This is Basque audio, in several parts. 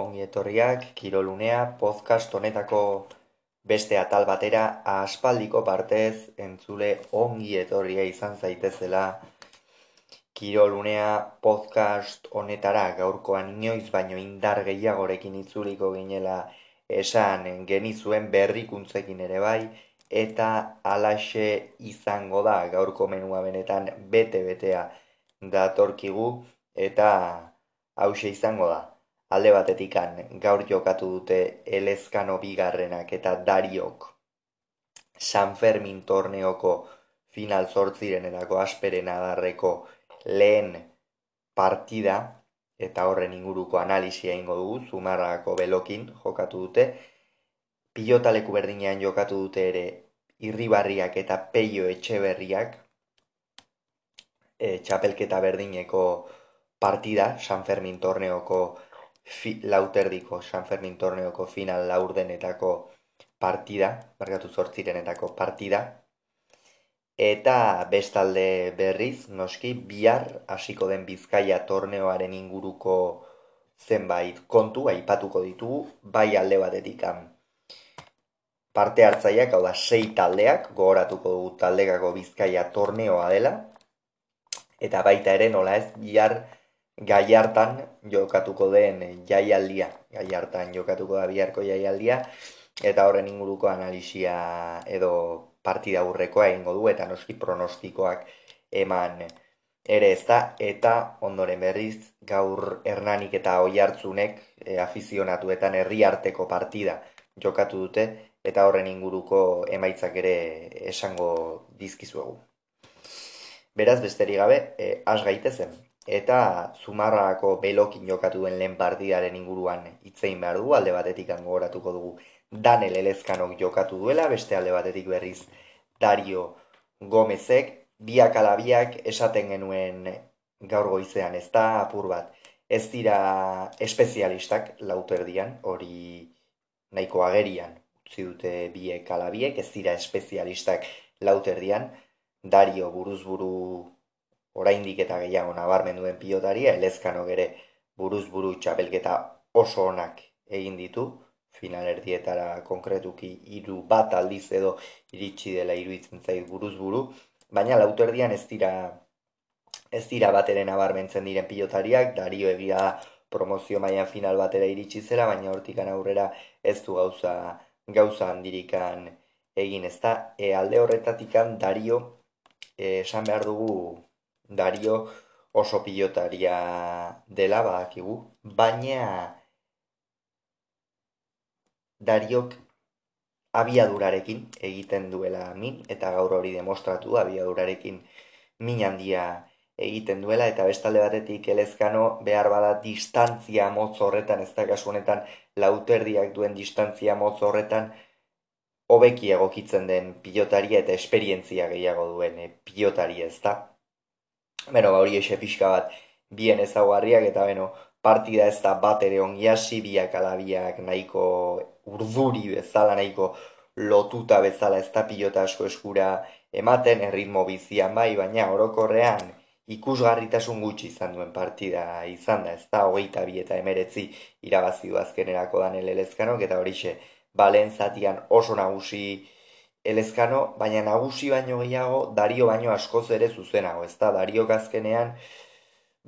Ongi etorriak, Kirolunea, podcast honetako beste atal batera, aspaldiko partez, entzule ongi etorria izan zaitezela, Kirolunea podcast honetara gaurkoan inoiz baino indar gehiagorekin itzuliko ginela esan genizuen berrikuntzekin ere bai, eta alaxe izango da gaurko menua benetan bete-betea datorkigu, eta hause izango da. Alde batetikan gaur jokatu dute Elezkano bigarrenak eta Dariok San Fermin torneoko final zortziren edako asperen adarreko lehen partida eta horren inguruko analisia ingo dugu, zumarrako belokin jokatu dute. Pilotaleku berdinean jokatu dute ere irribarriak eta peio etxeberriak e, txapelketa berdineko partida, San Fermin torneoko fi, lauterdiko San Fermin torneoko final laurdenetako partida, markatu zortzirenetako partida, eta bestalde berriz, noski, bihar hasiko den bizkaia torneoaren inguruko zenbait kontu, aipatuko ditugu, bai alde batetik parte hartzaileak, hau da, sei taldeak, gogoratuko dugu taldekako bizkaia torneoa dela, eta baita ere nola ez, bihar gai hartan jokatuko den jaialdia, gai hartan jokatuko da biharko jaialdia, eta horren inguruko analisia edo partida aurrekoa egingo du, eta noski pronostikoak eman ere ez da, eta ondoren berriz gaur hernanik eta oi hartzunek e, afizionatuetan herri arteko partida jokatu dute, eta horren inguruko emaitzak ere esango dizkizuegu. Beraz, besterik gabe, e, as gaitezen eta Zumarrako belokin jokatu duen lehen partidaren inguruan hitzein behar du, alde batetik angoratuko dugu Daniel Elezkanok jokatu duela, beste alde batetik berriz Dario Gomezek, biak alabiak esaten genuen gaur goizean, ez da apur bat, ez dira espezialistak lauterdian, hori nahiko agerian, utzi dute biek alabiek, ez dira espezialistak lauterdian, Dario buruzburu oraindik eta gehiago nabarmen duen pilotaria, elezkanok ere buruz buru txapelketa oso onak egin ditu, final erdietara konkretuki hiru bat aldiz edo iritsi dela iruditzen zait buruz buru, baina lauterdian ez dira ez dira bateren nabarmentzen diren pilotariak, dario egia promozio mailan final batera iritsi zela, baina hortikan aurrera ez du gauza gauza handirikan egin ezta. E, alde horretatikan dario e, esan behar dugu Dario oso pilotaria dela badakigu, baina Dariok abiadurarekin egiten duela min, eta gaur hori demostratu abiadurarekin min handia egiten duela, eta bestalde batetik elezkano behar bada distantzia motz horretan, ez da kasu honetan lauterdiak duen distantzia motz horretan, hobeki egokitzen den pilotaria eta esperientzia gehiago duen e, pilotaria ez da. Beno, ba, hori ese pixka bat bien ezaguarriak eta beno, partida ez da bat ere ongi hasi, biak alabiak nahiko urduri bezala, nahiko lotuta bezala ez da pilota asko eskura ematen, erritmo bizian bai, baina orokorrean ikusgarritasun gutxi izan duen partida izan da, ez da, hogeita bi eta emeretzi irabazi du azkenerako dan elelezkanok, eta horixe, balen zatian oso nagusi elezkano, baina nagusi baino gehiago, dario baino askoz ere zuzenago, ez da, dario gazkenean,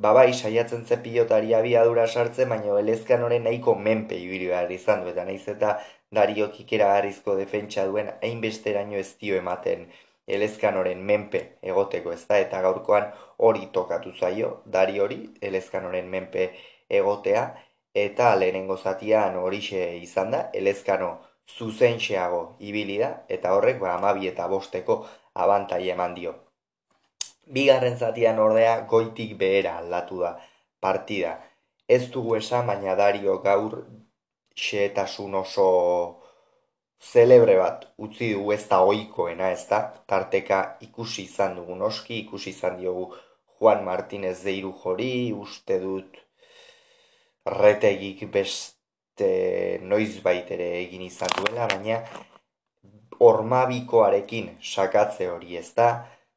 babai, saiatzen ze pilotari abiadura sartzen, baina elezkanoren nahiko menpe ibili behar izan du, eta nahiz eta dario kikera garrizko defentsa duen, hainbesteraino ez dio ematen elezkanoren menpe egoteko, ez da, eta gaurkoan hori tokatu zaio, dari hori, elezkanoren menpe egotea, eta lehenengo zatian horixe izan da, elezkano zuzenxeago ibili da eta horrek ba amabi eta bosteko abantai eman dio. Bigarren zatian ordea goitik behera aldatu da partida. Ez dugu esan baina dario gaur xeetasun oso zelebre bat utzi dugu ez da oikoena ez da. Tarteka ikusi izan dugu noski, ikusi izan diogu Juan Martínez deiru jori, uste dut retegik best e, noiz baitere egin izan duela, baina ormabikoarekin sakatze hori ez da,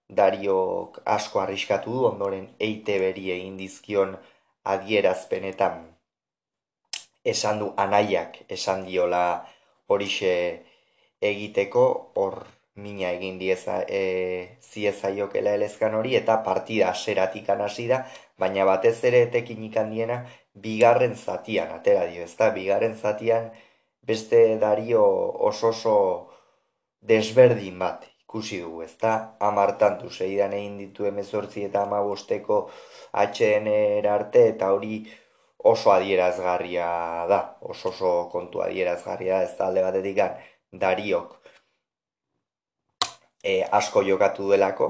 Dariok asko arriskatu du, ondoren eite beri egin dizkion adierazpenetan. Esan du anaiak esan diola horixe egiteko hor mina egin dieza e, ziezaiokela elezkan hori eta partida aseratik hasi da, baina batez ere etekin ikandiena bigarren zatian, atera dio, ez da, bigarren zatian beste dario oso oso desberdin bat ikusi dugu, ez da, amartantu, zeidan egin ditu emezortzi eta amabosteko atxeen arte eta hori oso adierazgarria da, oso oso kontu adierazgarria da, ez da alde batetik dariok e, asko jokatu delako,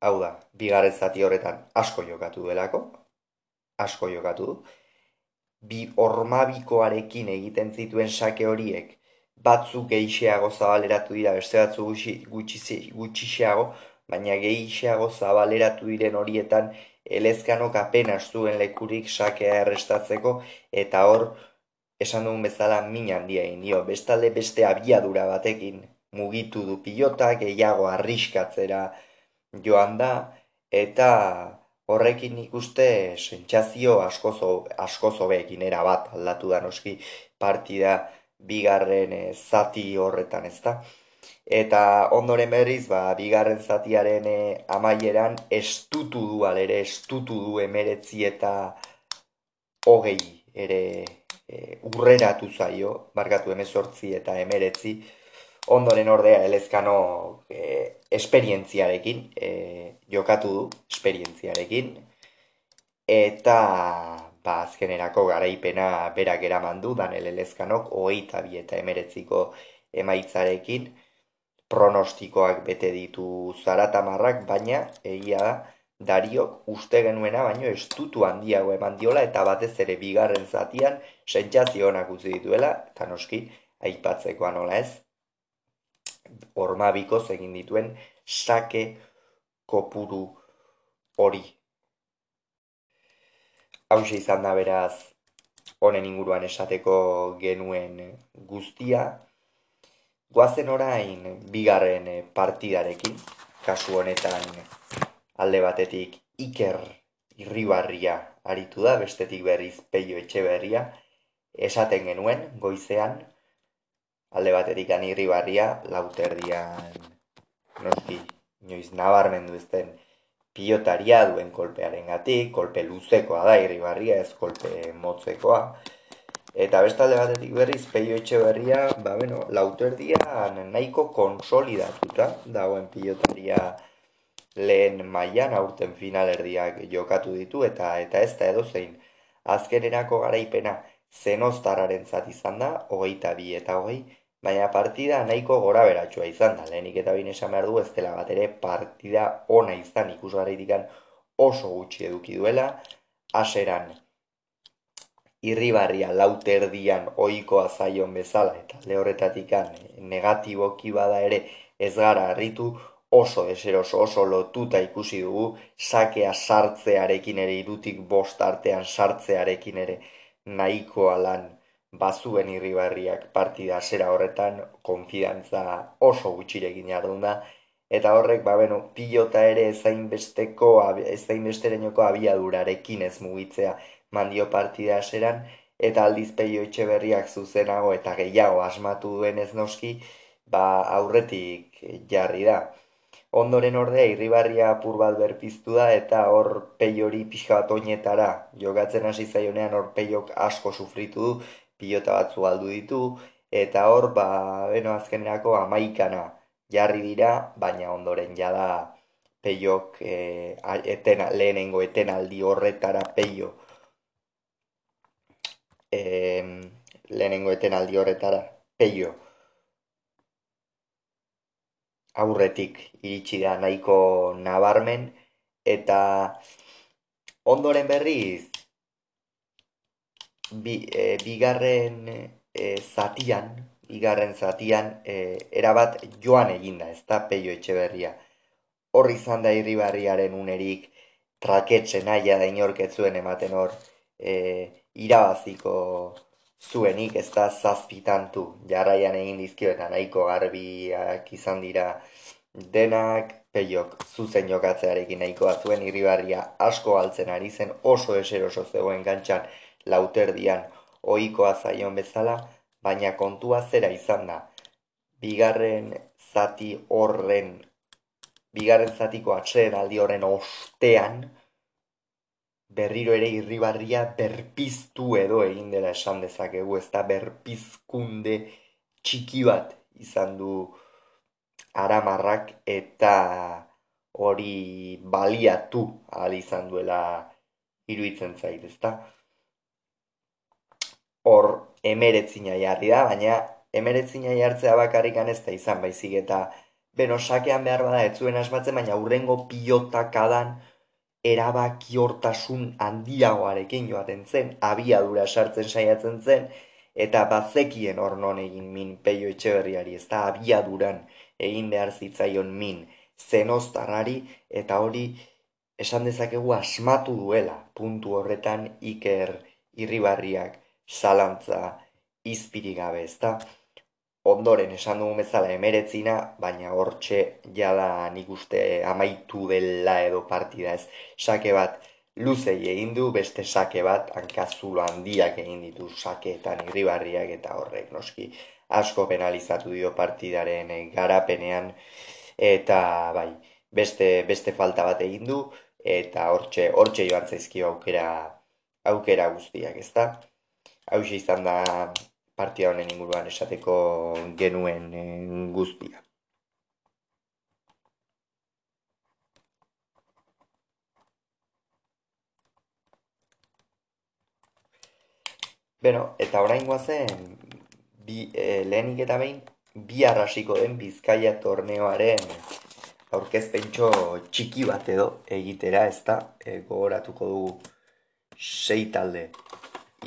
hau da, bigarren zati horretan asko jokatu delako, asko jokatu du, bi ormabikoarekin egiten zituen sake horiek, batzuk geixeago zabaleratu dira, beste batzu gutxixeago, baina geixeago zabaleratu diren horietan, elezkanok apenas zuen lekurik sakea errestatzeko, eta hor, esan dugun bezala min handia dio, bestalde beste abiadura batekin mugitu du pilota, gehiago arriskatzera joan da, eta horrekin ikuste sentsazio askozo, askozo behekin bat aldatu da noski partida bigarren e, zati horretan ez da. Eta ondoren berriz, ba, bigarren zatiaren e, amaieran estutu du alere, estutu du emeretzi eta hogei ere e, urreratu zaio, barkatu emezortzi eta emeretzi, ondoren ordea elezkano e, esperientziarekin, e, jokatu du esperientziarekin, eta ba, azkenerako garaipena berak eraman du, Daniel Elezkanok, hogeita bi eta emeretziko emaitzarekin, pronostikoak bete ditu zaratamarrak, baina egia da, Dariok uste genuena baino estutu handiago eman diola eta batez ere bigarren zatian sentsazio onak utzi dituela eta noski aipatzekoa nola ez ormabikoz egin dituen sake kopuru hori. Hau izan da beraz honen inguruan esateko genuen guztia. Guazen orain bigarren partidarekin, kasu honetan alde batetik iker irribarria aritu da, bestetik berriz peio etxe berria, esaten genuen goizean, alde baterik anirri barria, lauterdian noski, inoiz nabarmendu ezten pilotaria duen kolpearen gatik, kolpe luzekoa da irri barria, ez kolpe motzekoa. Eta bestalde batetik berriz, peio etxe berria, ba, bueno, lauterdian nahiko konsolidatuta dagoen pilotaria lehen mailan aurten finalerdiak jokatu ditu, eta eta ez da edo zein. Azkenerako garaipena zenoztararen zat izan da, hogeita bi eta hogei, baina partida nahiko gora beratxua izan da, lehenik eta bine esan behar du ez dela bat ere partida ona izan. Ikusgarritikan oso gutxi eduki duela, aseran irribarria lauterdian oikoa zaion bezala eta lehorretatikan negatiboki bada ere ez gara harritu oso deseroso oso lotuta ikusi dugu sakea sartzearekin ere irutik bost artean sartzearekin ere nahikoa lan bazuen irribarriak partida zera horretan konfidantza oso gutxirekin jardun da. Eta horrek ba beno pilota ere ezain besteko ezain besterenoko abiadurarekin ez mugitzea mandio partida zeran. Eta aldiz peio etxe berriak zuzenago eta gehiago asmatu duen ez noski ba aurretik jarri da. Ondoren ordea irribarria apur bat berpiztu da eta hor peiori pixka bat oinetara jogatzen hasi zaionean hor peiok asko sufritu du pilota batzu aldu ditu, eta hor, ba, beno azkenerako amaikana jarri dira, baina ondoren jada peiok e, etena, lehenengo etenaldi horretara peio e, lehenengo etenaldi horretara peio aurretik iritsi da nahiko nabarmen eta ondoren berriz bi, e, bigarren e, zatian, bigarren zatian, e, erabat joan eginda, ez da, peio etxe berria. Horri izan da irribarriaren unerik, traketzen aia da inorketzuen ematen hor, e, irabaziko zuenik, ez da, zazpitantu, jarraian egin dizkio, eta nahiko garbiak izan dira. Denak, peiok zuzen jokatzearekin nahikoa zuen irribarria asko altzen ari zen oso eseroso zegoen gantxan lauterdian ohikoa zaion bezala, baina kontua zera izan da. Bigarren zati horren, bigarren zatiko atxeden aldi horren ostean, berriro ere irribarria berpiztu edo egin dela esan dezakegu, ez da berpizkunde txiki bat izan du aramarrak eta hori baliatu ahal izan duela iruitzen zait, ezta? Hor emeretzina jarri da, baina emeretzina jartzea bakarrikan ez da izan baizik eta beno sakean behar bada ez zuen asmatzen, baina urrengo pilotakadan erabaki hortasun handiagoarekin joaten zen, abiadura sartzen saiatzen zen, eta bazekien hor non egin min peio etxeberriari, ez da abiaduran egin behar zitzaion min zenoztarrari, eta hori esan dezakegu asmatu duela puntu horretan iker irribarriak zalantza izpiri gabe, ezta? Ondoren esan dugu bezala emeretzina, baina hortxe jada nik uste amaitu dela edo partida ez. Sake bat luzei egin du, beste sake bat hankazulo handiak egin ditu sakeetan irribarriak eta horrek noski asko penalizatu dio partidaren garapenean eta bai, beste, beste falta bat egin du eta hortxe, hortxe joan zaizkio aukera, aukera guztiak, ezta? Hau izan da partia honen inguruan esateko genuen eh, guztia. Beno, eta orain guazen, bi, e, lehenik eta behin, bi arrasiko den bizkaia torneoaren aurkezpentso txiki bat edo egitera, ez da, e, gogoratuko dugu sei talde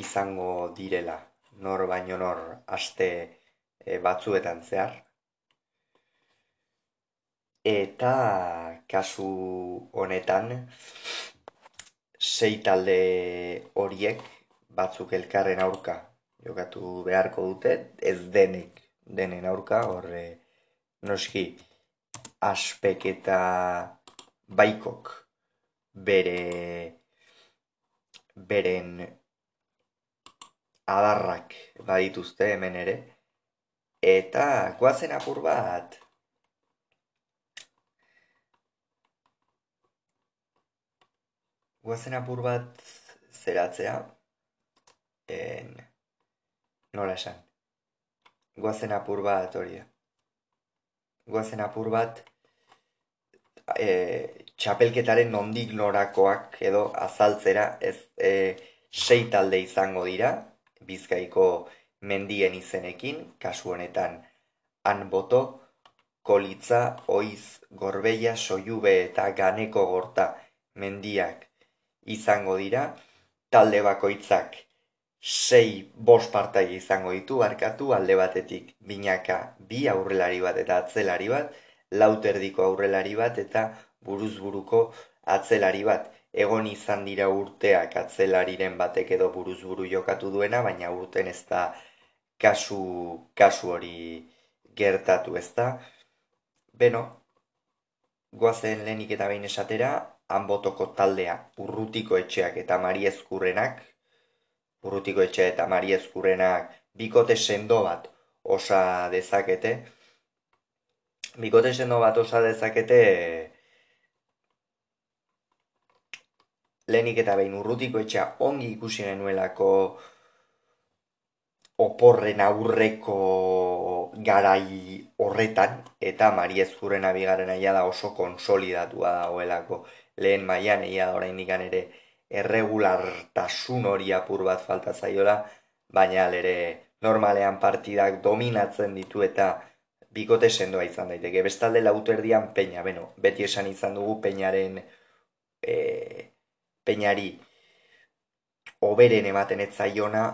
izango direla nor baino nor aste e, batzuetan zehar. Eta kasu honetan sei talde horiek batzuk elkarren aurka jokatu beharko dute, ez denek denen aurka, horre noski aspek eta baikok bere beren adarrak badituzte hemen ere. Eta guazen apur bat. Guazen apur bat zeratzea. En... Nola esan. Guazen apur bat hori Guazen apur bat e, txapelketaren nondik norakoak edo azaltzera ez e, sei talde izango dira bizkaiko mendien izenekin, kasu honetan anboto, kolitza, oiz, gorbeia, soiube eta ganeko gorta mendiak izango dira, talde bakoitzak sei bost partai izango ditu, arkatu alde batetik binaka bi aurrelari bat eta atzelari bat, lauterdiko aurrelari bat eta buruzburuko atzelari bat egon izan dira urteak atzelariren batek edo buruz buru jokatu duena, baina urten ez da kasu, kasu hori gertatu ez da. Beno, goazen lehenik eta behin esatera, hanbotoko taldea urrutiko etxeak eta mariezkurrenak, urrutiko etxe eta mariezkurrenak bikote sendo bat osa dezakete, bikote sendo bat osa dezakete, lehenik eta behin urrutiko etxea ongi ikusi genuelako oporren aurreko garai horretan eta Mariez Jurren abigaren aia da oso konsolidatua dagoelako lehen maian eia da orain ere erregulartasun hori apur bat falta zaiola, baina ere normalean partidak dominatzen ditu eta bikote sendoa izan daiteke. Bestalde lauterdian peina, beno, beti esan izan dugu peinaren e, peinari oberen ematen etzaiona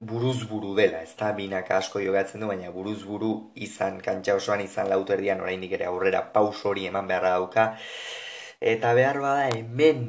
buruz buru dela, ez da binaka asko jogatzen du, baina buruz buru izan kantxa osoan izan lauterdian oraindik ere aurrera paus hori eman beharra dauka. Eta behar bada hemen